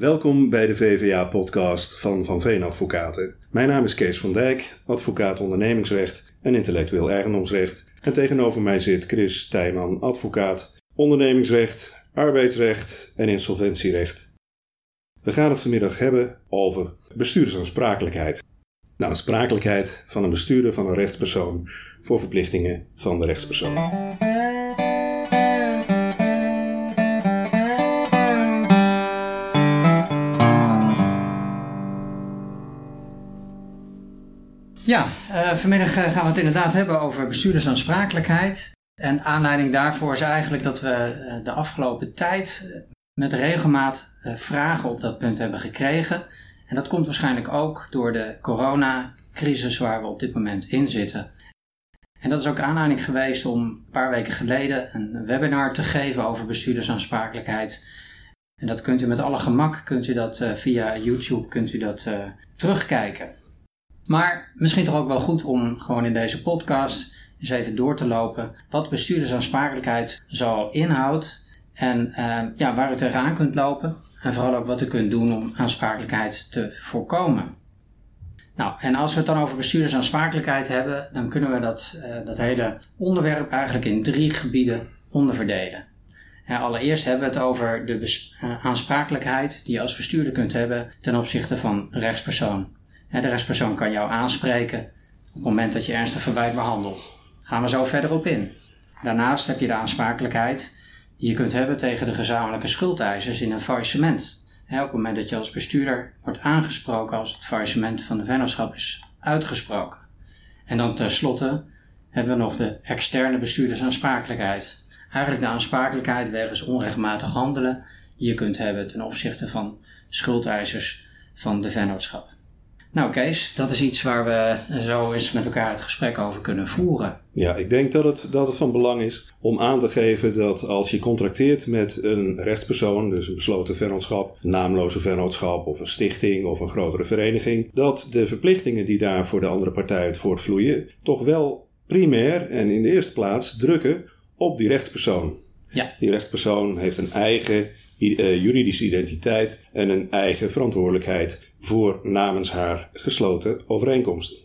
Welkom bij de VVA-podcast van Van Veen Advocaten. Mijn naam is Kees van Dijk, advocaat ondernemingsrecht en intellectueel eigendomsrecht. En tegenover mij zit Chris Tijman, advocaat ondernemingsrecht, arbeidsrecht en insolventierecht. We gaan het vanmiddag hebben over bestuurdersaansprakelijkheid. De aansprakelijkheid van een bestuurder van een rechtspersoon voor verplichtingen van de rechtspersoon. Ja, uh, vanmiddag eh, gaan we het inderdaad hebben over bestuurdersaansprakelijkheid. En aanleiding daarvoor is eigenlijk dat we uh, de afgelopen tijd met regelmaat vragen op dat punt hebben gekregen. En dat komt waarschijnlijk ook door de coronacrisis waar we op dit moment in zitten. En dat is ook aanleiding geweest om een paar weken geleden een webinar te geven over bestuurdersaansprakelijkheid. En dat kunt u met alle gemak, kunt u dat via YouTube, kunt u dat terugkijken. Maar misschien toch ook wel goed om gewoon in deze podcast eens even door te lopen wat bestuurdersaansprakelijkheid zoal inhoudt en uh, ja, waar u tegenaan kunt lopen en vooral ook wat u kunt doen om aansprakelijkheid te voorkomen. Nou, en als we het dan over bestuurdersaansprakelijkheid hebben, dan kunnen we dat, uh, dat hele onderwerp eigenlijk in drie gebieden onderverdelen. Allereerst hebben we het over de uh, aansprakelijkheid die je als bestuurder kunt hebben ten opzichte van rechtspersoon. De rechtspersoon kan jou aanspreken op het moment dat je ernstig verwijt behandelt. Gaan we zo verder op in. Daarnaast heb je de aansprakelijkheid die je kunt hebben tegen de gezamenlijke schuldeisers in een faillissement. op het moment dat je als bestuurder wordt aangesproken als het faillissement van de vennootschap is uitgesproken. En dan tenslotte hebben we nog de externe bestuurdersaansprakelijkheid. Eigenlijk de aansprakelijkheid wegens onrechtmatig handelen die je kunt hebben ten opzichte van schuldeisers van de vennootschap. Nou Kees, dat is iets waar we zo eens met elkaar het gesprek over kunnen voeren. Ja, ik denk dat het, dat het van belang is om aan te geven dat als je contracteert met een rechtspersoon, dus een besloten vennootschap, een naamloze vennootschap of een stichting of een grotere vereniging, dat de verplichtingen die daar voor de andere partij uit voortvloeien, toch wel primair en in de eerste plaats drukken op die rechtspersoon. Ja. Die rechtspersoon heeft een eigen eh, juridische identiteit en een eigen verantwoordelijkheid voor namens haar gesloten overeenkomsten.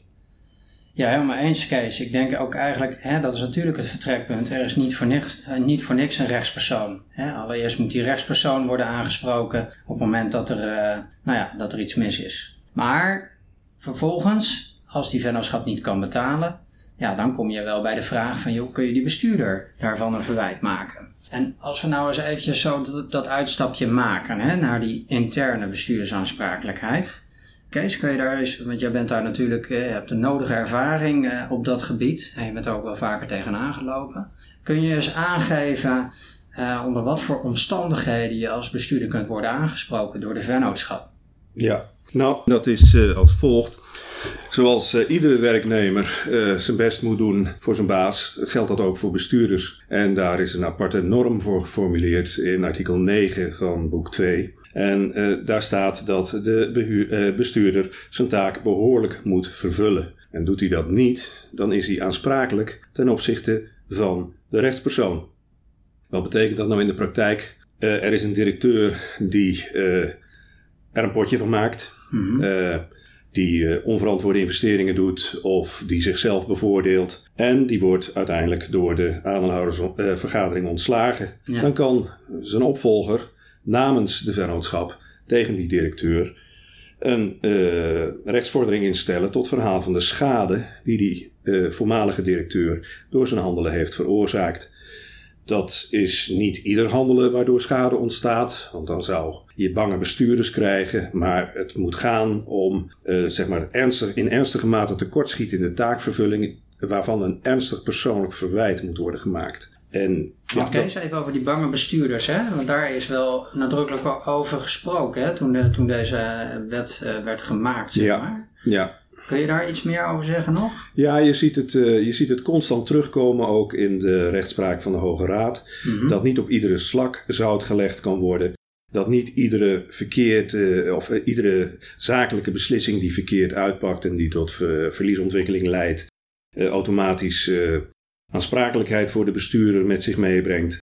Ja, helemaal eens, Kees. Ik denk ook eigenlijk, hè, dat is natuurlijk het vertrekpunt. Er is niet voor niks, eh, niet voor niks een rechtspersoon. Hè. Allereerst moet die rechtspersoon worden aangesproken op het moment dat er, uh, nou ja, dat er iets mis is. Maar vervolgens, als die vennootschap niet kan betalen, ja, dan kom je wel bij de vraag van, joh, kun je die bestuurder daarvan een verwijt maken? En als we nou eens eventjes zo dat, uitstapje maken hè, naar die interne bestuurdersaansprakelijkheid. Kees, kun je daar eens, want jij bent daar natuurlijk, eh, je hebt de nodige ervaring eh, op dat gebied. En je bent ook wel vaker tegenaan gelopen. Kun je eens aangeven uh, onder wat voor omstandigheden je als bestuurder kunt worden aangesproken door de vennootschap? Ja, nou, dat is uh, als volgt. Zoals uh, iedere werknemer uh, zijn best moet doen voor zijn baas, geldt dat ook voor bestuurders. En daar is een aparte norm voor geformuleerd in artikel 9 van boek 2. En daar staat dat de bestuurder zijn taak behoorlijk moet vervullen. En doet hij dat niet, dan is hij aansprakelijk ten opzichte van de rechtspersoon. Wat betekent dat nou in de praktijk? er is een directeur die er een potje van maakt. Mm -hmm die uh, onverantwoorde investeringen doet of die zichzelf bevoordeelt. En die wordt uiteindelijk door de aandeelhoudersvergadering ontslagen. Dan kan zijn opvolger namens de vennootschap tegen die directeur een uh, rechtsvordering instellen tot verhaal van de schade die die uh, voormalige directeur door zijn handelen heeft veroorzaakt. Dat is niet ieder handelen waardoor schade ontstaat, want dan zou je bange bestuurders krijgen. Maar het moet gaan om uh, zeg maar ernstig, in ernstige mate de taakvervulling, waarvan een ernstig persoonlijk verwijt moet worden gemaakt. En, ja, eens even over die bange bestuurders, hè? want daar is wel nadrukkelijk over gesproken hè? Toen, de, toen deze wet uh, werd gemaakt. Zeg ja, maar. ja. Kun je daar iets meer over zeggen nog? Ja, je ziet het, uh, je ziet het constant terugkomen ook in de rechtspraak van de Hoge Raad. Mm -hmm. Dat niet op iedere slak zout gelegd kan worden. Dat niet iedere verkeerd, uh, of uh, iedere zakelijke beslissing die verkeerd uitpakt en die tot verliesontwikkeling leidt, automatisch aansprakelijkheid voor de bestuurder met zich meebrengt.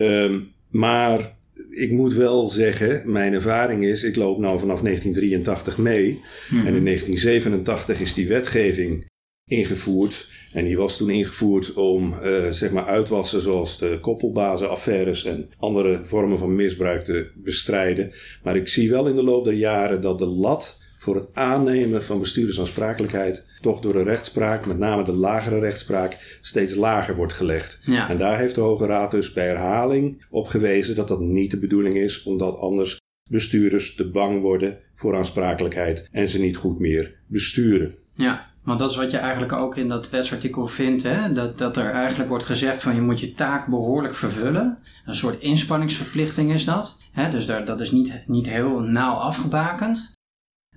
Um, maar ik moet wel zeggen, mijn ervaring is, ik loop nou vanaf 1983 mee. Mhm. En in 1987 is die wetgeving ingevoerd. En die was toen ingevoerd om eh, zeg maar uitwassen zoals de koppelbazenaffaires en andere vormen van misbruik te bestrijden. Maar ik zie wel in de loop der jaren dat de lat voor het aannemen van bestuurdersaansprakelijkheid toch door de rechtspraak, met name de lagere rechtspraak, steeds lager wordt gelegd. Ja. En daar heeft de Hoge Raad dus bij herhaling op gewezen dat dat niet de bedoeling is, omdat anders bestuurders te bang worden voor aansprakelijkheid en ze niet goed meer besturen. Ja, want dat is wat je eigenlijk ook in dat wetsartikel vindt. Hè? Dat, dat er eigenlijk wordt gezegd van je moet je taak behoorlijk vervullen. Een soort inspanningsverplichting is dat. Hè? Dus daar, dat is niet, niet heel nauw afgebakend.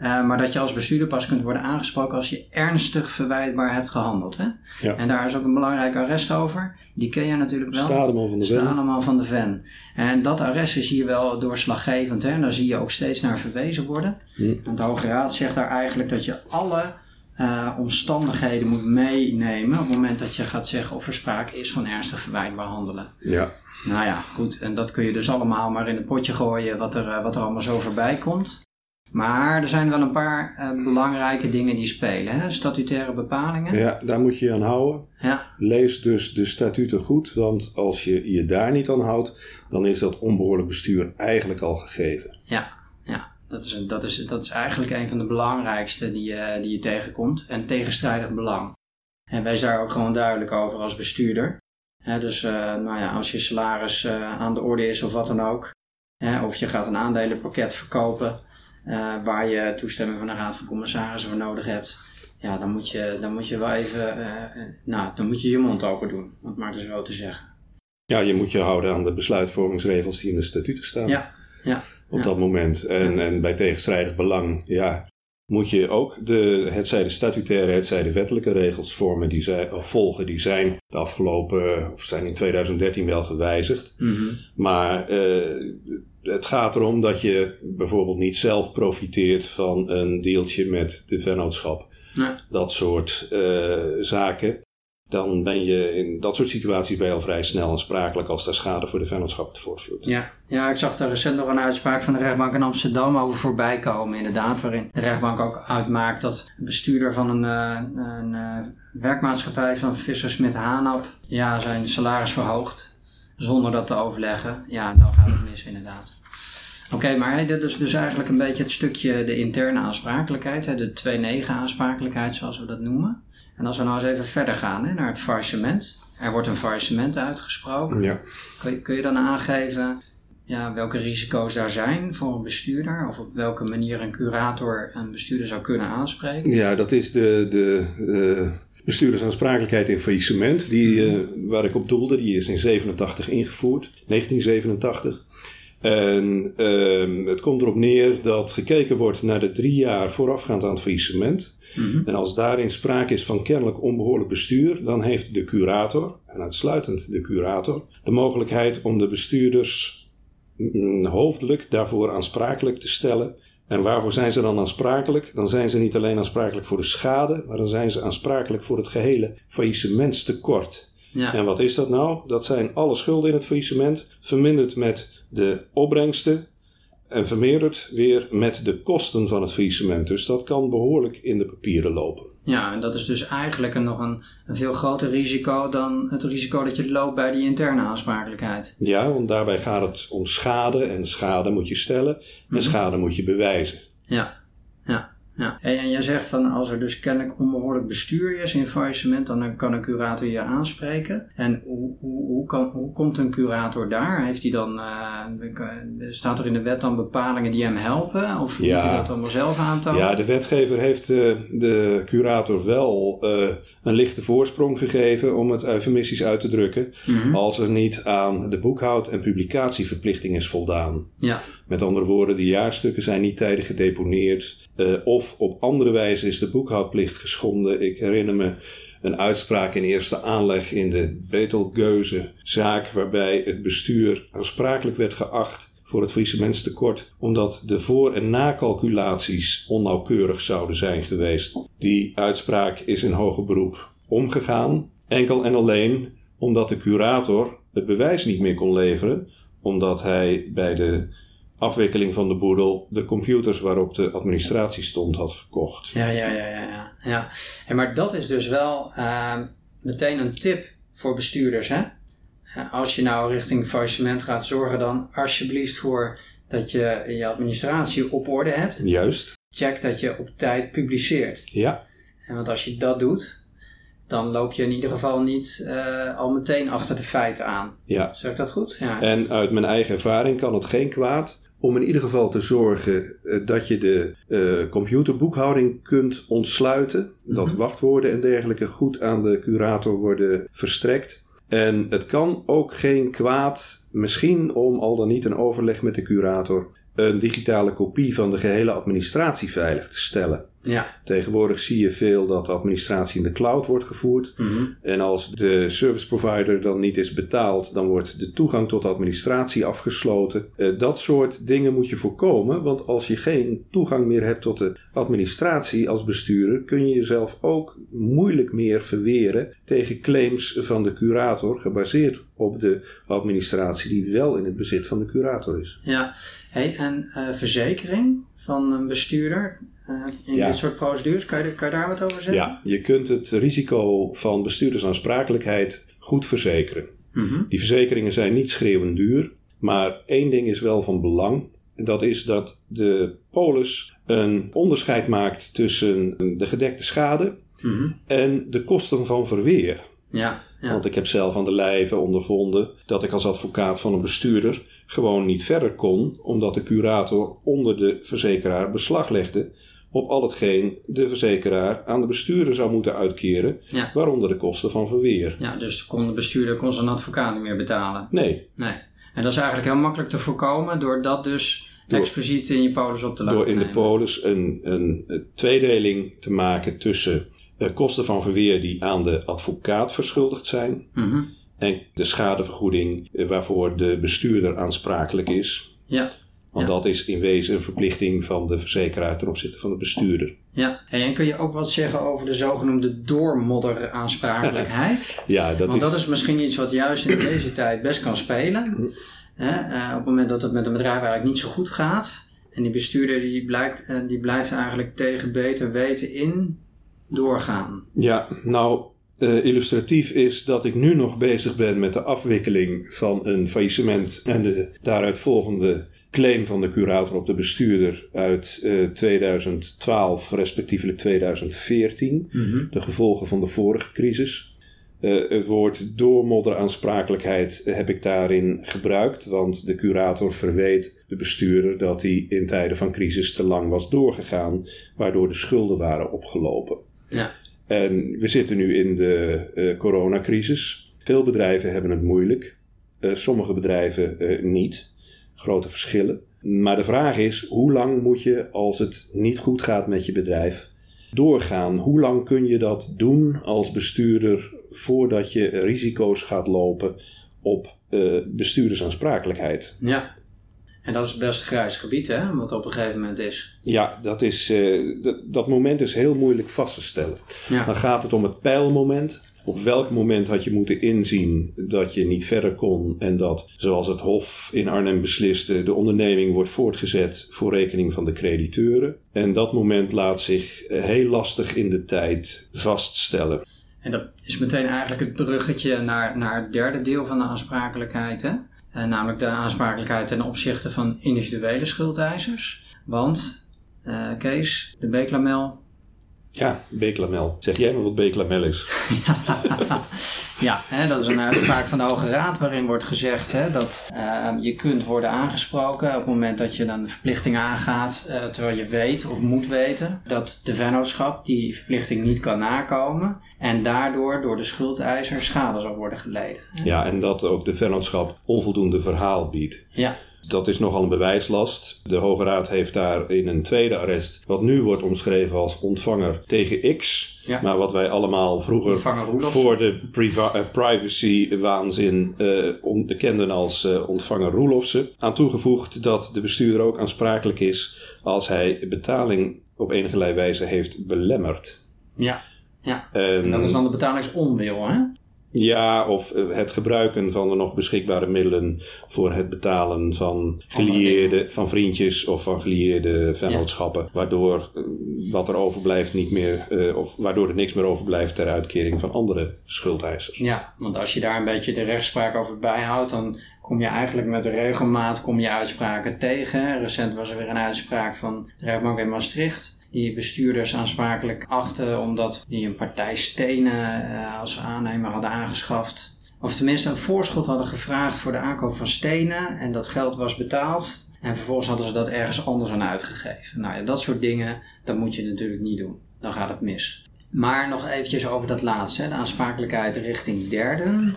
Eh, maar dat je als bestuurder pas kunt worden aangesproken als je ernstig verwijtbaar hebt gehandeld. Hè? Ja. En daar is ook een belangrijk arrest over. Die ken je natuurlijk wel. Stademan van de Ven. Stademan van de Ven. En dat arrest is hier wel doorslaggevend. Hè? En daar zie je ook steeds naar verwezen worden. Hm. Want de Hoge Raad zegt daar eigenlijk dat je alle eh, omstandigheden moet meenemen op het moment dat je gaat zeggen of er sprake is van ernstig verwijtbaar handelen. Ja, Nou ja, goed. En dat kun je dus allemaal maar in het potje gooien wat er, eh, wat er allemaal zo voorbij komt. Maar er zijn wel een paar eh, belangrijke dingen die spelen. Hè? Statutaire bepalingen. ja, daar moet je je aan houden. Ja, Lees dus de statuten goed, want als je je daar niet aan houdt, dan is dat onbehoorlijk bestuur eigenlijk al gegeven. ja, ja. Dat is, dat, is, dat is eigenlijk een van de belangrijkste die je, die je tegenkomt. En tegenstrijdig belang. En wees daar ook gewoon duidelijk over als bestuurder. Dus eh, nou ja, als je salaris eh, aan de orde is of wat dan ook. Hè, of je gaat een aandelenpakket verkopen. Eh, waar je toestemming van de Raad van Commissarissen voor nodig hebt. Ja, dan moet je, dan moet je wel even. eh, eh, nou, dan moet je je mond open doen. Om het maar dus zo te zeggen. Ja, je moet je houden aan de besluitvormingsregels die in de statuten staan. Ja, ja. op ja. dat moment. En, en bij tegenstrijdig belang, ja, moet je ook de, het zij de statutaire, het zij de wettelijke regels vormen die zij, of volgen. Die zijn de afgelopen, of zijn in 2013 wel gewijzigd. Mhm. Maar eh, het gaat erom dat je bijvoorbeeld niet zelf profiteert van een deeltje met de vennootschap. Nee. Dat soort eh, zaken. Dan ben je in dat soort situaties je al vrij snel aansprakelijk als daar schade voor de vennootschap het voortvloeit. Ja. ja, ik zag daar recent nog een uitspraak van de rechtbank in Amsterdam over voorbij komen, inderdaad. Waarin de rechtbank ook uitmaakt dat bestuurder van een, eh, een eh, werkmaatschappij van Vissers met Hanap ja, zijn salaris verhoogt. Zonder dat te overleggen. Ja, dan gaat het mis, inderdaad. Oké, maar dit is dus eigenlijk een beetje het stukje de interne aansprakelijkheid, hè, de 2-9 aansprakelijkheid zoals we dat noemen. En als we nou eens even verder gaan hè, naar het faillissement. Er wordt een faillissement uitgesproken. Ja. Kun je, kun je dan aangeven ja, welke risico's daar zijn voor een bestuurder? Of op welke manier een curator een bestuurder zou kunnen aanspreken? Ja, dat is de, de eh, bestuurdersaansprakelijkheid in faillissement. Die, eh, waar ik op doelde, die is in 87 ingevoerd, 1987. En ehm, het komt erop neer dat gekeken wordt naar de drie jaar voorafgaand aan het faillissement. Mhm. En als daarin sprake is van kennelijk onbehoorlijk bestuur, dan heeft de curator, en uitsluitend de curator, de mogelijkheid om de bestuurders mm, hoofdelijk daarvoor aansprakelijk te stellen. En waarvoor zijn ze dan aansprakelijk? Dan zijn ze niet alleen aansprakelijk voor de schade, maar dan zijn ze aansprakelijk voor het gehele faillissementstekort. Ja. En wat is dat nou? Dat zijn alle schulden in het faillissement, verminderd met de opbrengsten en vermeerderd weer met de kosten van het faillissement. Dus dat kan behoorlijk in de papieren lopen. ja, en dat is dus eigenlijk een, nog een, een veel groter risico dan het risico dat je loopt bij die interne aansprakelijkheid. Ja, want daarbij gaat het om schade en schade moet je stellen en schade moet je bewijzen. Ja, ja. En jij zegt van als er dus kennelijk onbehoorlijk bestuur is in faillissement, dan kan een curator je aanspreken. En hoe, hoe, hoe, kan, hoe komt een curator daar? Heeft hij dan, eh, staat er in de wet dan bepalingen die hem helpen? Of Ja. moet hij dat allemaal zelf aantonen? Ja, de wetgever heeft eh, de curator wel eh, een lichte voorsprong gegeven, om het eufemistisch uit te drukken, Mhm. als er niet aan de boekhoud- en publicatieverplichting is voldaan. ja. Met andere woorden, de jaarstukken zijn niet tijdig gedeponeerd. Eh, of op andere wijze is de boekhoudplicht geschonden. Ik herinner me een uitspraak in eerste aanleg in de Betelgeuze zaak, waarbij het bestuur aansprakelijk werd geacht voor het faillissementstekort, omdat de voor- en nakalculaties onnauwkeurig zouden zijn geweest. Die uitspraak is in hoger beroep omgegaan, enkel en alleen omdat de curator het bewijs niet meer kon leveren omdat hij bij de afwikkeling van de boedel de computers waarop de administratie stond had verkocht. Ja, ja, ja, ja. ja. ja. En maar dat is dus wel uh, meteen een tip voor bestuurders. Hè? Uh, als je nou richting faillissement gaat, zorgen dan alsjeblieft voor dat je je administratie op orde hebt. Juist. Check dat je op tijd publiceert. Ja. En want als je dat doet, dan loop je in ieder geval niet uh, al meteen achter de feiten aan. Ja. Zeg ik dat goed? Ja. En uit mijn eigen ervaring kan het geen kwaad om in ieder geval te zorgen uh, dat je de uh, computerboekhouding kunt ontsluiten. Dat Mhm. wachtwoorden en dergelijke goed aan de curator worden verstrekt. En het kan ook geen kwaad, misschien om al dan niet een overleg met de curator, een digitale kopie van de gehele administratie veilig te stellen. Ja. Tegenwoordig zie je veel dat de administratie in de cloud wordt gevoerd. Mhm. En als de service provider dan niet is betaald, dan wordt de toegang tot de administratie afgesloten. Uh, dat soort dingen moet je voorkomen, want als je geen toegang meer hebt tot de administratie als bestuurder, kun je jezelf ook moeilijk meer verweren tegen claims van de curator, gebaseerd op de administratie die wel in het bezit van de curator is. Ja, hey, en uh, verzekering van een bestuurder in Ja. dit soort procedures, kan je, kan je daar wat over zeggen? Ja, je kunt het risico van bestuurdersaansprakelijkheid goed verzekeren. Mhm. Die verzekeringen zijn niet schreeuwend duur, maar één ding is wel van belang. En dat is dat de polis een onderscheid maakt tussen de gedekte schade Mhm. en de kosten van verweer. Ja, ja. Want ik heb zelf aan de lijve ondervonden dat ik als advocaat van een bestuurder gewoon niet verder kon, omdat de curator onder de verzekeraar beslag legde op al hetgeen de verzekeraar aan de bestuurder zou moeten uitkeren, Ja. waaronder de kosten van verweer. ja, dus kon de bestuurder kon zijn advocaat niet meer betalen. Nee, Nee. En dat is eigenlijk heel makkelijk te voorkomen door dat dus Door- expliciet in je polis op te laten door in de polis een, een, een tweedeling te maken tussen eh, kosten van verweer die aan de advocaat verschuldigd zijn Mhm. en de schadevergoeding waarvoor de bestuurder aansprakelijk is. Ja, Want Ja. dat is in wezen een verplichting van de verzekeraar ten opzichte van de bestuurder. ja. En kun je ook wat zeggen over de zogenoemde doormodderaansprakelijkheid? Ja, dat Want is, dat is misschien iets wat juist in deze tijd best kan spelen. Hè? eh, op het moment dat het met een bedrijf eigenlijk niet zo goed gaat. En die bestuurder die, blijkt, eh, die blijft eigenlijk tegen beter weten in doorgaan. Ja, nou, eh, illustratief is dat ik nu nog bezig ben met de afwikkeling van een faillissement en de daaruit volgende claim van de curator op de bestuurder uit eh, 2012, respectievelijk 2014. De gevolgen van de vorige crisis. Eh, het woord doormodderaansprakelijkheid heb ik daarin gebruikt, want de curator verweet de bestuurder dat hij in tijden van crisis te lang was doorgegaan, waardoor de schulden waren opgelopen. Ja, En we zitten nu in de eh, coronacrisis. Veel bedrijven hebben het moeilijk, Eh, sommige bedrijven eh, niet. Grote verschillen. Maar de vraag is: hoe lang moet je, als het niet goed gaat met je bedrijf, doorgaan? Hoe lang kun je dat doen als bestuurder voordat je risico's gaat lopen op eh, bestuurdersaansprakelijkheid? ja. En dat is best grijs gebied, hè, wat op een gegeven moment is. Ja, dat, is, eh, dat, dat moment is heel moeilijk vast te stellen. Ja, Dan gaat het om het pijlmoment. Op welk moment had je moeten inzien dat je niet verder kon en dat, zoals het Hof in Arnhem besliste, de onderneming wordt voortgezet voor rekening van de crediteuren. En dat moment laat zich eh, heel lastig in de tijd vaststellen. en dat is meteen eigenlijk het bruggetje naar, naar het derde deel van de aansprakelijkheid, hè. Eh, namelijk de aansprakelijkheid ten opzichte van individuele schuldeisers. Want, eh, Kees, de Beeklamel Ja, Beeklamel. Zeg jij maar wat Beeklamel is? Ja, hè, dat is een uitspraak van de Hoge Raad waarin wordt gezegd hè, dat eh, je kunt worden aangesproken op het moment dat je dan een verplichting aangaat, eh, terwijl je weet of moet weten dat de vennootschap die verplichting niet kan nakomen en daardoor door de schuldeiser schade zal worden geleden. Ja, en dat ook de vennootschap onvoldoende verhaal biedt. Ja, Dat is nogal een bewijslast. De Hoge Raad heeft daar in een tweede arrest, wat nu wordt omschreven als ontvanger tegen X, Ja. maar wat wij allemaal vroeger voor de eh, privacy-waanzin eh, kenden als eh, ontvanger Roelofsen, aan toegevoegd dat de bestuurder ook aansprakelijk is als hij betaling op enige wijze heeft belemmerd. ja, ja. En Dat is dan de betalingsonwil, hè? Ja, of eh, het gebruiken van de nog beschikbare middelen voor het betalen van gelieerde, van vriendjes of van gelieerde vennootschappen. Waardoor eh, wat er overblijft niet meer, uh, of waardoor er niks meer overblijft ter uitkering van andere schuldeisers. Ja, want als je daar een beetje de rechtspraak over bijhoudt, dan kom je eigenlijk met de regelmaat kom je uitspraken tegen. Recent was er weer een uitspraak van de rechtbank in Maastricht die bestuurders aansprakelijk achten omdat die een partij stenen uh, als aannemer hadden aangeschaft. Of tenminste een voorschot hadden gevraagd voor de aankoop van stenen en dat geld was betaald. En vervolgens hadden ze dat ergens anders aan uitgegeven. Nou ja, dat soort dingen, dat moet je natuurlijk niet doen. Dan gaat het mis. Maar nog eventjes over dat laatste, de aansprakelijkheid richting derden.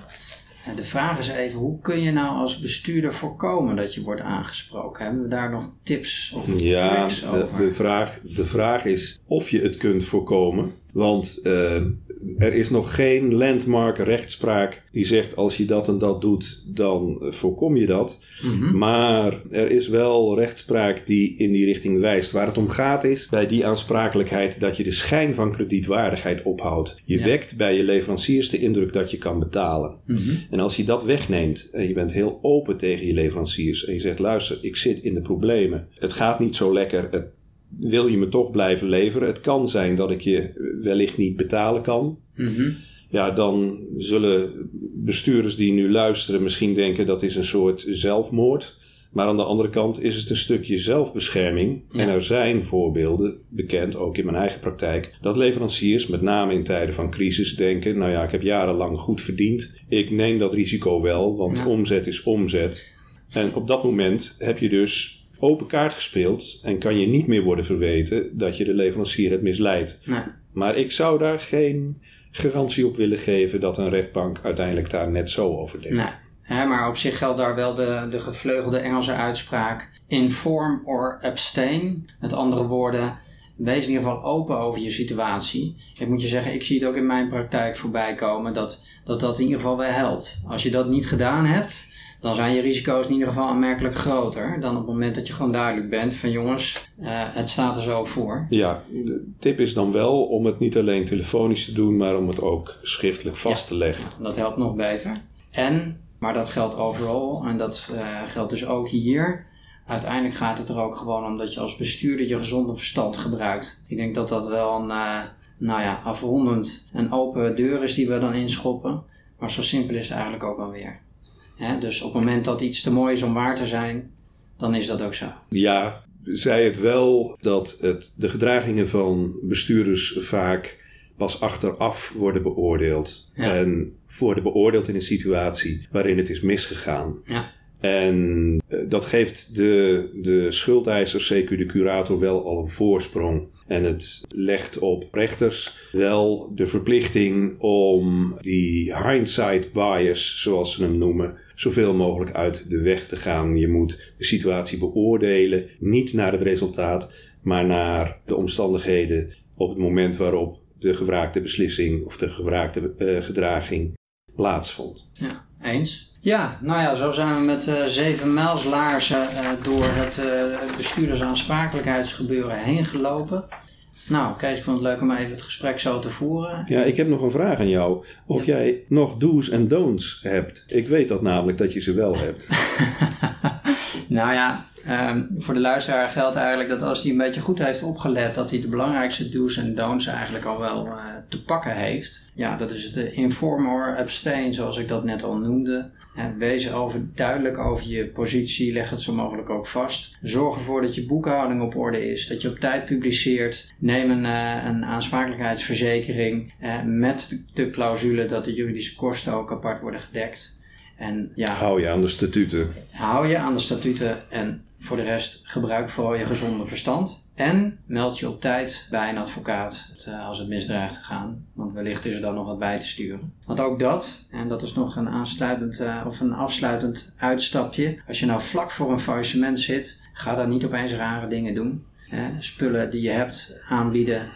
De vraag is even, hoe kun je nou als bestuurder voorkomen dat je wordt aangesproken? Hebben we daar nog tips of ja, tricks over? De, de, vraag, de vraag is of je het kunt voorkomen. Want uh, er is nog geen landmark rechtspraak die zegt als je dat en dat doet, dan voorkom je dat. Mm-hmm. Maar er is wel rechtspraak die in die richting wijst. Waar het om gaat is bij die aansprakelijkheid dat je de schijn van kredietwaardigheid ophoudt. Je ja. wekt bij je leveranciers de indruk dat je kan betalen. Mm-hmm. En als je dat wegneemt en je bent heel open tegen je leveranciers en je zegt luister, ik zit in de problemen. Het gaat niet zo lekker. Het wil je me toch blijven leveren? Het kan zijn dat ik je wellicht niet betalen kan. Mm-hmm. Ja, dan zullen bestuurders die nu luisteren misschien denken dat is een soort zelfmoord. Maar aan de andere kant is het een stukje zelfbescherming. Ja. En er zijn voorbeelden, bekend ook in mijn eigen praktijk, dat leveranciers, met name in tijden van crisis, denken: Nou ja, ik heb jarenlang goed verdiend. Ik neem dat risico wel, want ja. omzet is omzet. En op dat moment heb je dus open kaart gespeeld en kan je niet meer worden verweten dat je de leverancier hebt misleid. Nee. Maar ik zou daar geen garantie op willen geven dat een rechtbank uiteindelijk daar net zo over denkt. Nee. Maar op zich geldt daar wel de, de gevleugelde Engelse uitspraak: inform or abstain. Met andere woorden, wees in ieder geval open over je situatie. Ik moet je zeggen, ik zie het ook in mijn praktijk voorbij komen dat dat, dat in ieder geval wel helpt. Als je dat niet gedaan hebt, dan zijn je risico's in ieder geval aanmerkelijk groter dan op het moment dat je gewoon duidelijk bent van jongens, uh, het staat er zo voor. Ja, de tip is dan wel om het niet alleen telefonisch te doen, maar om het ook schriftelijk vast ja, te leggen. Dat helpt nog beter. En, maar dat geldt overal en dat uh, geldt dus ook hier. Uiteindelijk gaat het er ook gewoon om dat je als bestuurder je gezonde verstand gebruikt. Ik denk dat dat wel een, uh, nou ja, afrondend een open deur is die we dan inschoppen. Maar zo simpel is het eigenlijk ook alweer. Hè? Dus op het moment dat iets te mooi is om waar te zijn, dan is dat ook zo. Ja, zei het wel dat het, de gedragingen van bestuurders vaak pas achteraf worden beoordeeld. Ja. En worden beoordeeld in een situatie waarin het is misgegaan. Ja. En eh, dat geeft de, de schuldeiser, zeker de curator, wel al een voorsprong. En het legt op rechters wel de verplichting om die hindsight bias, zoals ze hem noemen, zoveel mogelijk uit de weg te gaan. Je moet de situatie beoordelen, niet naar het resultaat, maar naar de omstandigheden op het moment waarop de gevraagde beslissing of de gevraagde uh, gedraging plaatsvond. Ja, eens. Ja, nou ja, zo zijn we met uh, zeven mijlslaarzen uh, door het, uh, het bestuurdersaansprakelijkheidsgebeuren heen gelopen. Nou, Kees, ik vond het leuk om even het gesprek zo te voeren. Ja, ik heb nog een vraag aan jou. Of ja. jij nog do's en don'ts hebt. Ik weet dat namelijk dat je ze wel hebt. nou ja, um, voor de luisteraar geldt eigenlijk dat als hij een beetje goed heeft opgelet, dat hij de belangrijkste do's en don'ts eigenlijk al wel uh, te pakken heeft. Ja, dat is het inform or abstain, zoals ik dat net al noemde. Wees duidelijk over je positie, leg het zo mogelijk ook vast. Zorg ervoor dat je boekhouding op orde is, dat je op tijd publiceert. Neem een, uh, een aansprakelijkheidsverzekering met de clausule dat de juridische kosten ook apart worden gedekt. En, ja, hou je aan de statuten. Hou je aan de statuten en voor de rest gebruik vooral je gezonde verstand. En meld je op tijd bij een advocaat als het misdraagt te gaan. Want wellicht is er dan nog wat bij te sturen. Want ook dat, en dat is nog een aansluitend of een afsluitend uitstapje. Als je nou vlak voor een faillissement zit, ga dan niet opeens rare dingen doen. Spullen die je hebt aanbieden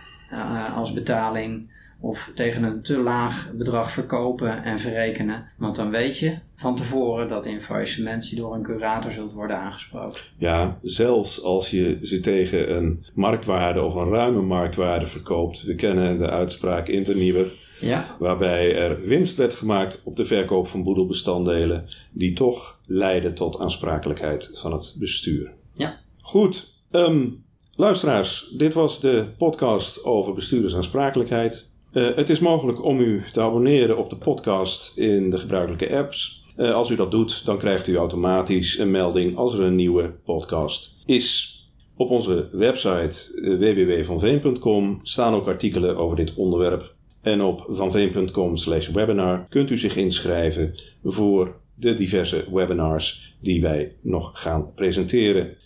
als betaling of tegen een te laag bedrag verkopen en verrekenen. Want dan weet je van tevoren dat in faillissement je door een curator zult worden aangesproken. Ja, zelfs als je ze tegen een marktwaarde of een ruime marktwaarde verkoopt. We kennen de uitspraak interniewer. Ja. Waarbij er winst werd gemaakt op de verkoop van boedelbestanddelen, die toch leiden tot aansprakelijkheid van het bestuur. Ja. Goed, ehm, luisteraars, dit was de podcast over bestuurdersaansprakelijkheid. Uh, het is mogelijk om u te abonneren op de podcast in de gebruikelijke apps. Uh, als u dat doet, dan krijgt u automatisch een melding als er een nieuwe podcast is. Op onze website uh, www.vanveen.com staan ook artikelen over dit onderwerp. En op vanveen.com webinar kunt u zich inschrijven voor de diverse webinars die wij nog gaan presenteren.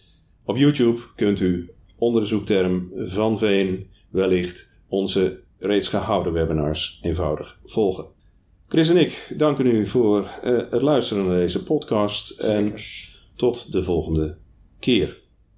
Op YouTube kunt u onder de zoekterm Van Veen wellicht onze reeds gehouden webinars eenvoudig volgen. Chris en ik danken u voor uh, het luisteren naar deze podcast en tot de volgende keer.